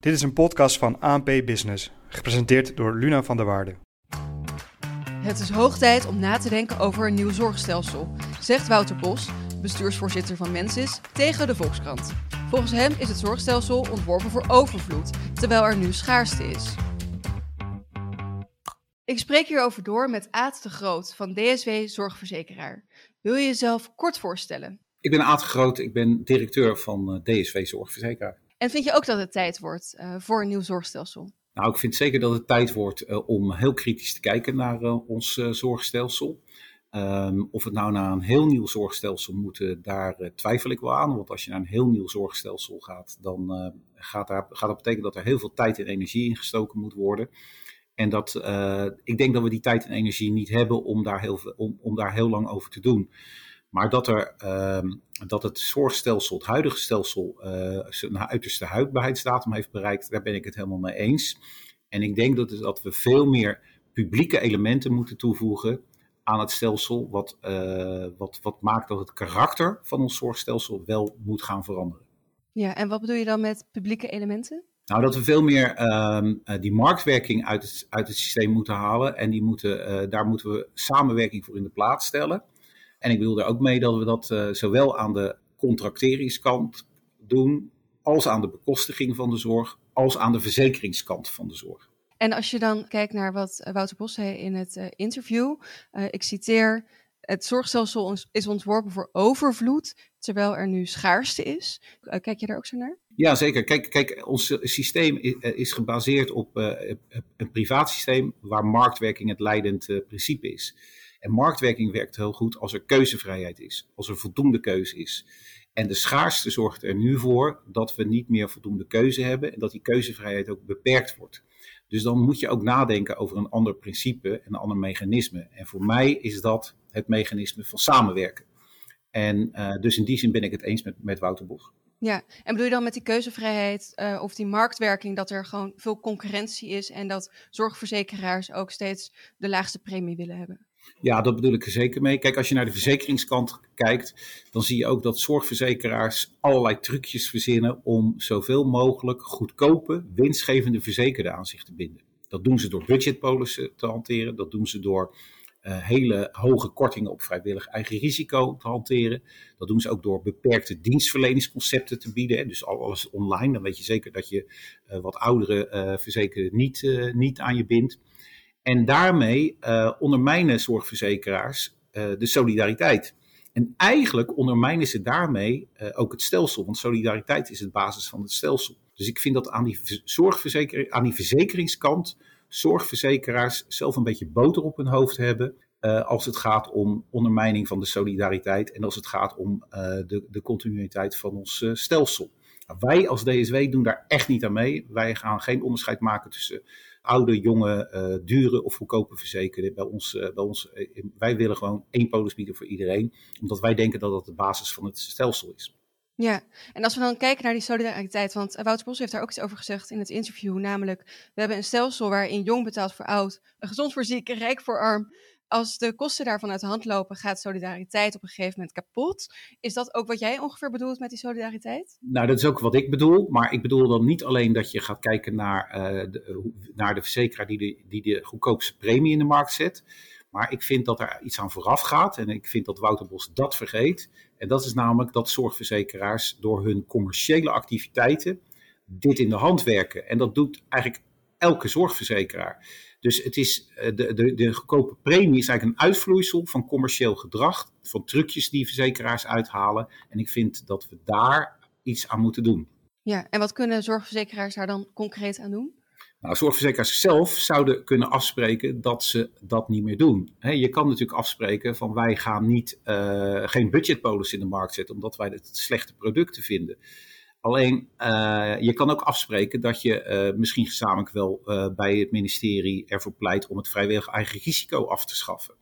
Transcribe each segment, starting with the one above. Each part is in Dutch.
Dit is een podcast van ANP Business, gepresenteerd door Luna van der Waarde. Het is hoog tijd om na te denken over een nieuw zorgstelsel, zegt Wouter Bos, bestuursvoorzitter van Mensis, tegen de Volkskrant. Volgens hem is het zorgstelsel ontworpen voor overvloed, terwijl er nu schaarste is. Ik spreek hierover door met Aad de Groot van DSW Zorgverzekeraar. Wil je jezelf kort voorstellen? Ik ben Aad Groot, ik ben directeur van eh, DSV Zorgverzekeraar. En vind je ook dat het tijd wordt uh, voor een nieuw zorgstelsel? Nou, ik vind zeker dat het tijd wordt uh, om heel kritisch te kijken naar ons zorgstelsel. Um, of het nou naar een heel nieuw zorgstelsel moet, daar twijfel ik wel aan. Want als je naar een heel nieuw zorgstelsel gaat, dan gaat, daar, gaat dat betekenen dat er heel veel tijd en energie in gestoken moet worden. En dat, ik denk dat we die tijd en energie niet hebben om daar heel, om daar heel lang over te doen. Maar dat, er, uh, dat het zorgstelsel, het huidige stelsel, uh, zijn uiterste houdbaarheidsdatum heeft bereikt, daar ben ik het helemaal mee eens. En ik denk dat, dat we veel meer publieke elementen moeten toevoegen aan het stelsel, wat, uh, wat, wat maakt dat het karakter van ons zorgstelsel wel moet gaan veranderen. Ja, en wat bedoel je dan met publieke elementen? Nou, dat we veel meer uh, die marktwerking uit het, uit het systeem moeten halen. En die moeten, uh, daar moeten we samenwerking voor in de plaats stellen. En ik bedoel er ook mee dat we dat uh, zowel aan de contracteringskant doen, als aan de bekostiging van de zorg, als aan de verzekeringskant van de zorg. En als je dan kijkt naar wat Wouter Bos zei in het uh, interview, ik citeer, het zorgstelsel is ontworpen voor overvloed, terwijl er nu schaarste is. kijk je daar ook zo naar? Ja, zeker. Kijk, kijk ons systeem is gebaseerd op een privaat systeem waar marktwerking het leidend principe is. En marktwerking werkt heel goed als er keuzevrijheid is, als er voldoende keuze is. En de schaarste zorgt er nu voor dat we niet meer voldoende keuze hebben en dat die keuzevrijheid ook beperkt wordt. Dus dan moet je ook nadenken over een ander principe en een ander mechanisme. En voor mij is dat het mechanisme van samenwerken. En uh, dus in die zin ben ik het eens met, met Wouter Bos. Ja, en bedoel je dan met die keuzevrijheid uh, of die marktwerking dat er gewoon veel concurrentie is en dat zorgverzekeraars ook steeds de laagste premie willen hebben? Ja, dat bedoel ik er zeker mee. Kijk, als je naar de verzekeringskant kijkt, dan zie je ook dat zorgverzekeraars allerlei trucjes verzinnen om zoveel mogelijk goedkope, winstgevende verzekerden aan zich te binden. Dat doen ze door budgetpolissen te hanteren, dat doen ze door uh, hele hoge kortingen op vrijwillig eigen risico te hanteren. Dat doen ze ook door beperkte dienstverleningsconcepten te bieden. Hè. Dus alles online, dan weet je zeker dat je uh, wat oudere uh, verzekerden niet, niet aan je bindt. En daarmee uh, ondermijnen zorgverzekeraars uh, de solidariteit. En eigenlijk ondermijnen ze daarmee uh, ook het stelsel, want solidariteit is het basis van het stelsel. Dus ik vind dat aan die, zorgverzeker, aan die verzekeringskant zorgverzekeraars zelf een beetje boter op hun hoofd hebben. Als het gaat om ondermijning van de solidariteit en als het gaat om de, de continuïteit van ons stelsel. Nou, wij als DSW doen daar echt niet aan mee. Wij gaan geen onderscheid maken tussen oude, jonge, uh, dure of goedkope verzekerden. Bij ons, uh, bij ons, uh, wij willen gewoon één polis bieden voor iedereen, omdat wij denken dat dat de basis van het stelsel is. Ja, en als we dan kijken naar die solidariteit, want Wouter Bos heeft daar ook iets over gezegd in het interview, namelijk we hebben een stelsel waarin jong betaalt voor oud, gezond voor ziek, rijk voor arm als de kosten daarvan uit de hand lopen, gaat solidariteit op een gegeven moment kapot. Is dat ook wat jij ongeveer bedoelt met die solidariteit? Nou, dat is ook wat ik bedoel. Maar ik bedoel dan niet alleen dat je gaat kijken naar, uh, de, naar de verzekeraar die de, die de goedkoopste premie in de markt zet. Maar ik vind dat er iets aan vooraf gaat. En ik vind dat Wouter Bos dat vergeet. En dat is namelijk dat zorgverzekeraars door hun commerciële activiteiten dit in de hand werken. En dat doet eigenlijk elke zorgverzekeraar. Dus het is, de, de, de goedkope premie is eigenlijk een uitvloeisel van commercieel gedrag, van trucjes die verzekeraars uithalen. En ik vind dat we daar iets aan moeten doen. Ja, en wat kunnen zorgverzekeraars daar dan concreet aan doen? Nou, zorgverzekeraars zelf zouden kunnen afspreken dat ze dat niet meer doen. He, je kan natuurlijk afspreken van wij gaan niet, uh, geen budgetpolis in de markt zetten omdat wij het slechte producten vinden. Alleen, uh, je kan ook afspreken dat je uh, misschien gezamenlijk wel uh, bij het ministerie ervoor pleit om het vrijwillig eigen risico af te schaffen.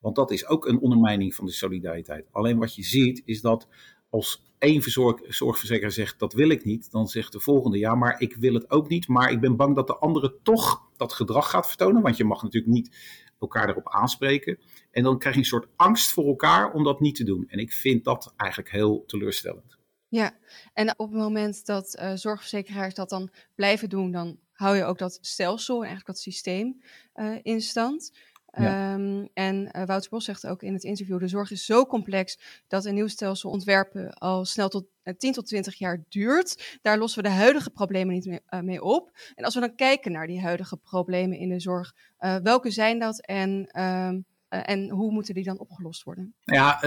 Want dat is ook een ondermijning van de solidariteit. Alleen wat je ziet is dat als één zorgverzekeraar zegt dat wil ik niet, dan zegt de volgende ja, maar ik wil het ook niet, maar ik ben bang dat de andere toch dat gedrag gaat vertonen, want je mag natuurlijk niet elkaar erop aanspreken. En dan krijg je een soort angst voor elkaar om dat niet te doen. En ik vind dat eigenlijk heel teleurstellend. Ja, en op het moment dat uh, zorgverzekeraars dat dan blijven doen, dan hou je ook dat stelsel en eigenlijk dat systeem uh, in stand. Um, en uh, Wouter Bos zegt ook in het interview: de zorg is zo complex dat een nieuw stelsel ontwerpen al snel tot uh, 10 tot 20 jaar duurt. Daar lossen we de huidige problemen niet mee, uh, mee, op. En als we dan kijken naar die huidige problemen in de zorg, welke zijn dat en ehm, en hoe moeten die dan opgelost worden? Ja,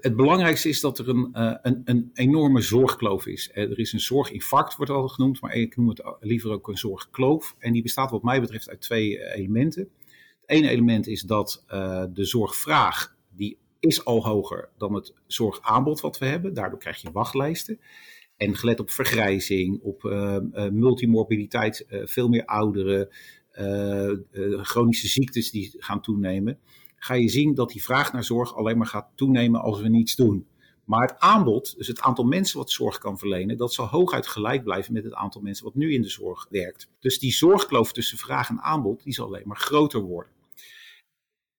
het belangrijkste is dat er een, een, een enorme zorgkloof is. Er is een zorginfarct, wordt al genoemd, maar ik noem het liever ook een zorgkloof. En die bestaat wat mij betreft uit twee elementen. Het ene element is dat de zorgvraag, die is al hoger dan het zorgaanbod wat we hebben. Daardoor krijg je wachtlijsten. En gelet op vergrijzing, op multimorbiditeit, veel meer ouderen, chronische ziektes die gaan toenemen ga je zien dat die vraag naar zorg alleen maar gaat toenemen als we niets doen. Maar het aanbod, dus het aantal mensen wat zorg kan verlenen, dat zal hooguit gelijk blijven met het aantal mensen wat nu in de zorg werkt. Dus die zorgkloof tussen vraag en aanbod, die zal alleen maar groter worden.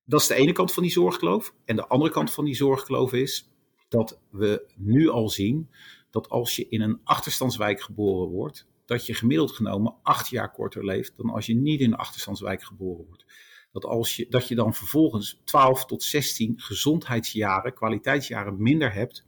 Dat is de ene kant van die zorgkloof. En de andere kant van die zorgkloof is dat we nu al zien dat als je in een achterstandswijk geboren wordt, dat je gemiddeld genomen acht jaar korter leeft dan als je niet in een achterstandswijk geboren wordt dat, als je, dat je dan vervolgens 12 tot 16 gezondheidsjaren, kwaliteitsjaren minder hebt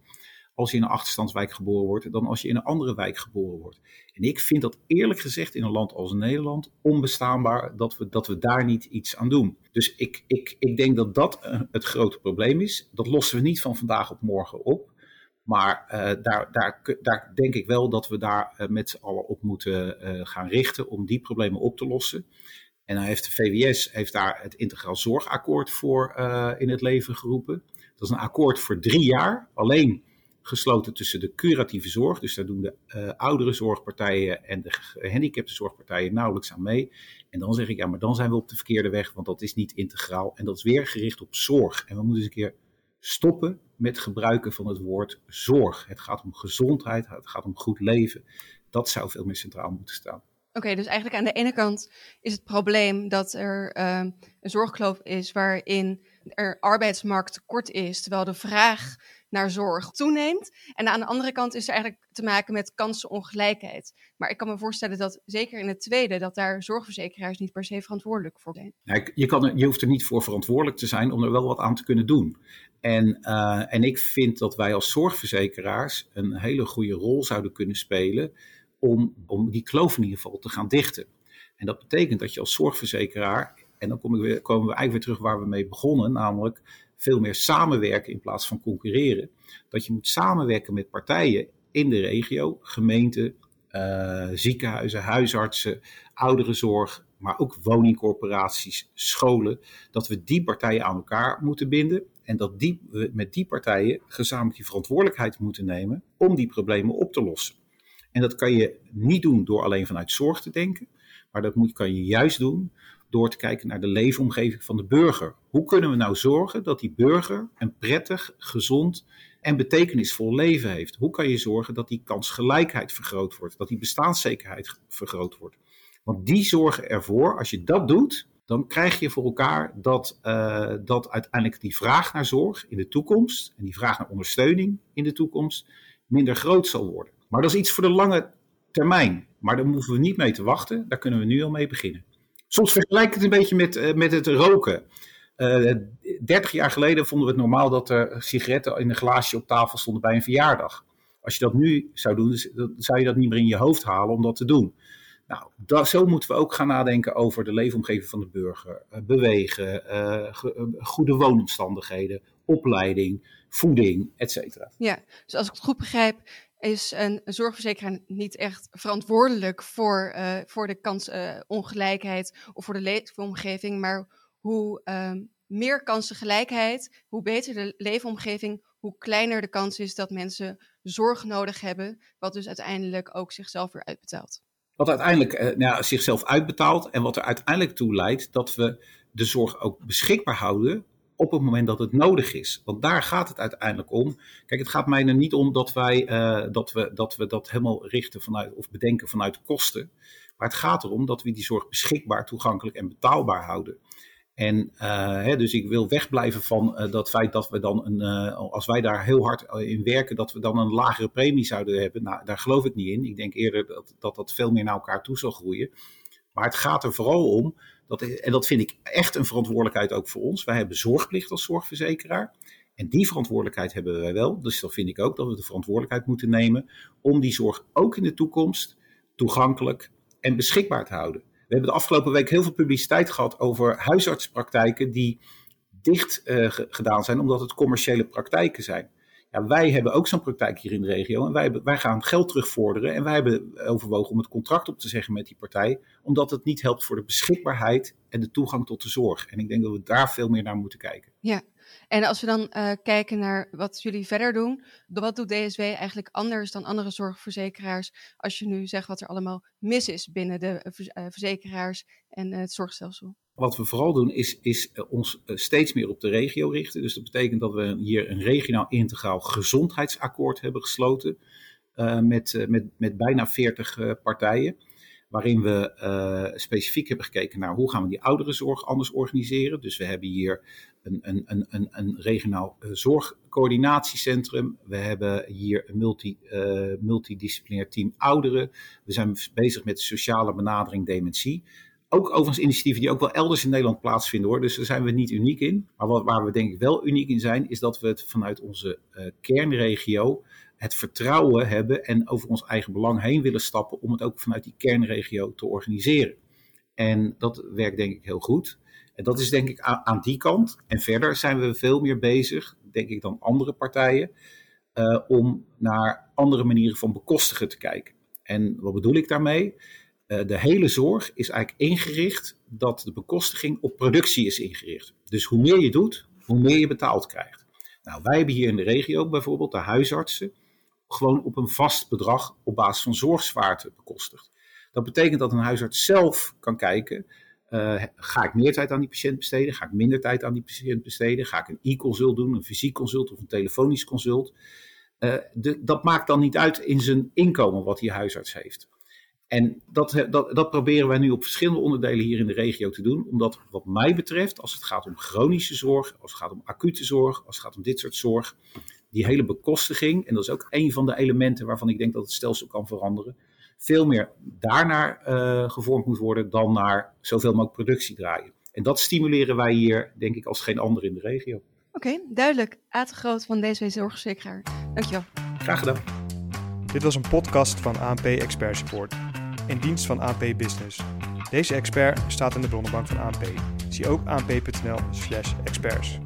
als je in een achterstandswijk geboren wordt dan als je in een andere wijk geboren wordt. En ik vind dat eerlijk gezegd in een land als Nederland onbestaanbaar dat we, dat we daar niet iets aan doen. Dus ik, ik, ik denk dat dat eh, het grote probleem is. Dat lossen we niet van vandaag op morgen op. Maar uh, daar, daar, daar denk ik wel dat we daar uh, met z'n allen op moeten uh, gaan richten om die problemen op te lossen. En dan heeft de VWS heeft daar het Integraal Zorgakkoord voor in het leven geroepen. Dat is een akkoord voor drie jaar, alleen gesloten tussen de curatieve zorg. Dus daar doen de oudere zorgpartijen en de gehandicapte zorgpartijen nauwelijks aan mee. En dan zeg ik, ja, maar dan zijn we op de verkeerde weg, want dat is niet integraal. En dat is weer gericht op zorg. En we moeten eens een keer stoppen met gebruiken van het woord zorg. Het gaat om gezondheid, het gaat om goed leven. Dat zou veel meer centraal moeten staan. Oké, dus eigenlijk aan de ene kant is het probleem dat er uh, een zorgkloof is waarin er arbeidsmarkt tekort is, terwijl de vraag naar zorg toeneemt. En aan de andere kant is er eigenlijk te maken met kansenongelijkheid. Maar ik kan me voorstellen dat zeker in het tweede, dat daar zorgverzekeraars niet per se verantwoordelijk voor zijn. Je, kan je hoeft er niet voor verantwoordelijk te zijn om er wel wat aan te kunnen doen. En, uh, en ik vind dat wij als zorgverzekeraars een hele goede rol zouden kunnen spelen om, om die kloof in ieder geval te gaan dichten. En dat betekent dat je als zorgverzekeraar, en dan kom ik weer, komen we eigenlijk weer terug waar we mee begonnen, namelijk veel meer samenwerken in plaats van concurreren. Dat je moet samenwerken met partijen in de regio, gemeenten, uh, ziekenhuizen, huisartsen, ouderenzorg, maar ook woningcorporaties, scholen. Dat we die partijen aan elkaar moeten binden en dat die, we met die partijen gezamenlijk die verantwoordelijkheid moeten nemen om die problemen op te lossen. En dat kan je niet doen door alleen vanuit zorg te denken, maar dat moet, kan je juist doen door te kijken naar de leefomgeving van de burger. Hoe kunnen we nou zorgen dat die burger een prettig, gezond en betekenisvol leven heeft? Hoe kan je zorgen dat die kansgelijkheid vergroot wordt, dat die bestaanszekerheid vergroot wordt? Want die zorgen ervoor, als je dat doet, dan krijg je voor elkaar dat, uh, dat uiteindelijk die vraag naar zorg in de toekomst en die vraag naar ondersteuning in de toekomst minder groot zal worden. Maar dat is iets voor de lange termijn. Maar daar hoeven we niet mee te wachten. Daar kunnen we nu al mee beginnen. Soms vergelijk ik het een beetje met, uh, met het roken. Eh, 30 jaar geleden vonden we het normaal dat er sigaretten in een glaasje op tafel stonden bij een verjaardag. Als je dat nu zou doen, dan zou je dat niet meer in je hoofd halen om dat te doen. Nou, zo moeten we ook gaan nadenken over de leefomgeving van de burger. Uh, bewegen, goede woonomstandigheden, opleiding, voeding, et cetera. Ja, dus als ik het goed begrijp, is een zorgverzekeraar niet echt verantwoordelijk voor, uh, voor de kansongelijkheid uh, of voor de leefomgeving, maar hoe uh, meer kansengelijkheid, hoe beter de leefomgeving, hoe kleiner de kans is dat mensen zorg nodig hebben, wat dus uiteindelijk ook zichzelf weer uitbetaalt. Wat uiteindelijk uh, nou, zichzelf uitbetaalt en wat er uiteindelijk toe leidt dat we de zorg ook beschikbaar houden op het moment dat het nodig is. Want daar gaat het uiteindelijk om. Kijk, het gaat mij er niet om dat wij uh, dat, we, dat we dat helemaal richten vanuit of bedenken vanuit kosten. Maar het gaat erom dat we die zorg beschikbaar, toegankelijk en betaalbaar houden. En hè, dus ik wil wegblijven van dat feit dat we dan, een, als wij daar heel hard in werken, dat we dan een lagere premie zouden hebben. Nou, daar geloof ik niet in. Ik denk eerder dat dat, dat veel meer naar elkaar toe zal groeien. Maar het gaat er vooral om, dat, en dat vind ik echt een verantwoordelijkheid ook voor ons. Wij hebben zorgplicht als zorgverzekeraar. En die verantwoordelijkheid hebben wij wel. Dus dan vind ik ook dat we de verantwoordelijkheid moeten nemen om die zorg ook in de toekomst toegankelijk en beschikbaar te houden. We hebben de afgelopen week heel veel publiciteit gehad over huisartspraktijken die dicht uh, gedaan zijn omdat het commerciële praktijken zijn. Ja, wij hebben ook zo'n praktijk hier in de regio en wij, wij gaan geld terugvorderen. En wij hebben overwogen om het contract op te zeggen met die partij, omdat het niet helpt voor de beschikbaarheid en de toegang tot de zorg. En ik denk dat we daar veel meer naar moeten kijken. Ja, en als we dan uh, kijken naar wat jullie verder doen, wat doet DSW eigenlijk anders dan andere zorgverzekeraars? Als je nu zegt wat er allemaal mis is binnen de uh, verzekeraars en het zorgstelsel. Wat we vooral doen is, is ons steeds meer op de regio richten. Dus dat betekent dat we hier een regionaal integraal gezondheidsakkoord hebben gesloten uh, met, met, met bijna 40 partijen waarin we specifiek hebben gekeken naar hoe gaan we die ouderenzorg anders organiseren. Dus we hebben hier een, een, een, een, regionaal zorgcoördinatiecentrum. We hebben hier een multi, multidisciplinair team ouderen. We zijn bezig met sociale benadering dementie. Ook overigens initiatieven die ook wel elders in Nederland plaatsvinden hoor. Dus daar zijn we niet uniek in. Maar waar we denk ik wel uniek in zijn, is dat we het vanuit onze kernregio het vertrouwen hebben en over ons eigen belang heen willen stappen om het ook vanuit die kernregio te organiseren. En dat werkt denk ik heel goed. En dat is denk ik aan, die kant. En verder zijn we veel meer bezig, denk ik, dan andere partijen, uh, om naar andere manieren van bekostigen te kijken. En wat bedoel ik daarmee? Uh, de hele zorg is eigenlijk ingericht dat de bekostiging op productie is ingericht. Dus hoe meer je doet, hoe meer je betaald krijgt. Nou, wij hebben hier in de regio bijvoorbeeld de huisartsen gewoon op een vast bedrag op basis van zorgzwaarte bekostigd. Dat betekent dat een huisarts zelf kan kijken, uh, ga ik meer tijd aan die patiënt besteden? Ga ik minder tijd aan die patiënt besteden? Ga ik een e-consult doen, een fysiek consult of een telefonisch consult? Uh, de, dat maakt dan niet uit in zijn inkomen wat die huisarts heeft. En dat, dat, dat, proberen wij nu op verschillende onderdelen hier in de regio te doen. Omdat wat mij betreft, als het gaat om chronische zorg, als het gaat om acute zorg, als het gaat om dit soort zorg, die hele bekostiging, en dat is ook een van de elementen waarvan ik denk dat het stelsel kan veranderen, veel meer daarnaar uh, gevormd moet worden dan naar zoveel mogelijk productie draaien. En dat stimuleren wij hier, denk ik, als geen ander in de regio. Oké, okay, duidelijk. Aad Groot van DSW Zorgverzekeraar. Dankjewel. Graag gedaan. Dit was een podcast van ANP Expert Support, in dienst van ANP Business. Deze expert staat in de bronnenbank van ANP. Zie ook anp.nl/experts.